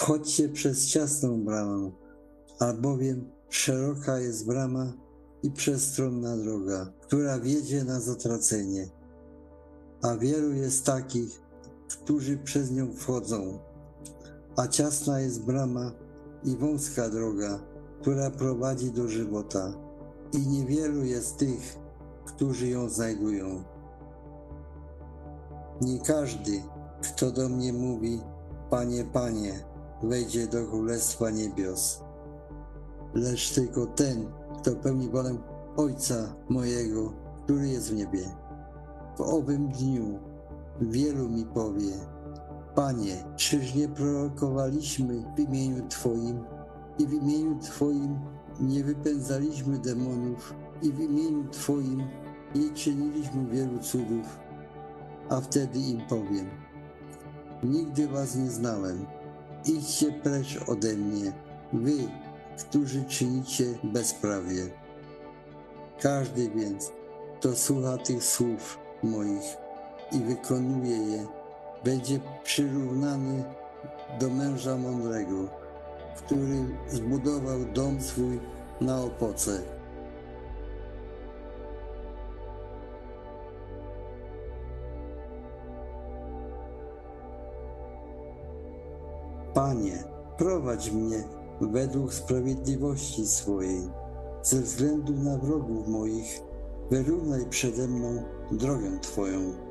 Wchodźcie przez ciasną bramę, albowiem szeroka jest brama i przestronna droga, która wiedzie na zatracenie. A wielu jest takich, którzy przez nią wchodzą. A ciasna jest brama i wąska droga, która prowadzi do żywota. I niewielu jest tych, którzy ją znajdują. Nie każdy, kto do mnie mówi, Panie, Panie, wejdzie do Królestwa Niebios, lecz tylko ten, kto pełni wolę Ojca mojego, który jest w niebie. W owym dniu wielu mi powie, Panie, czyż nie prorokowaliśmy w imieniu Twoim i w imieniu Twoim nie wypędzaliśmy demonów i w imieniu Twoim nie czyniliśmy wielu cudów? A wtedy im powiem, nigdy Was nie znałem, idźcie precz ode mnie, Wy, którzy czynicie bezprawie. Każdy więc, kto słucha tych słów moich i wykonuje je, będzie przyrównany do męża mądrego, który zbudował dom swój na opoce. Panie, prowadź mnie według sprawiedliwości swojej. Ze względu na wrogów moich, wyrównaj przede mną drogę Twoją.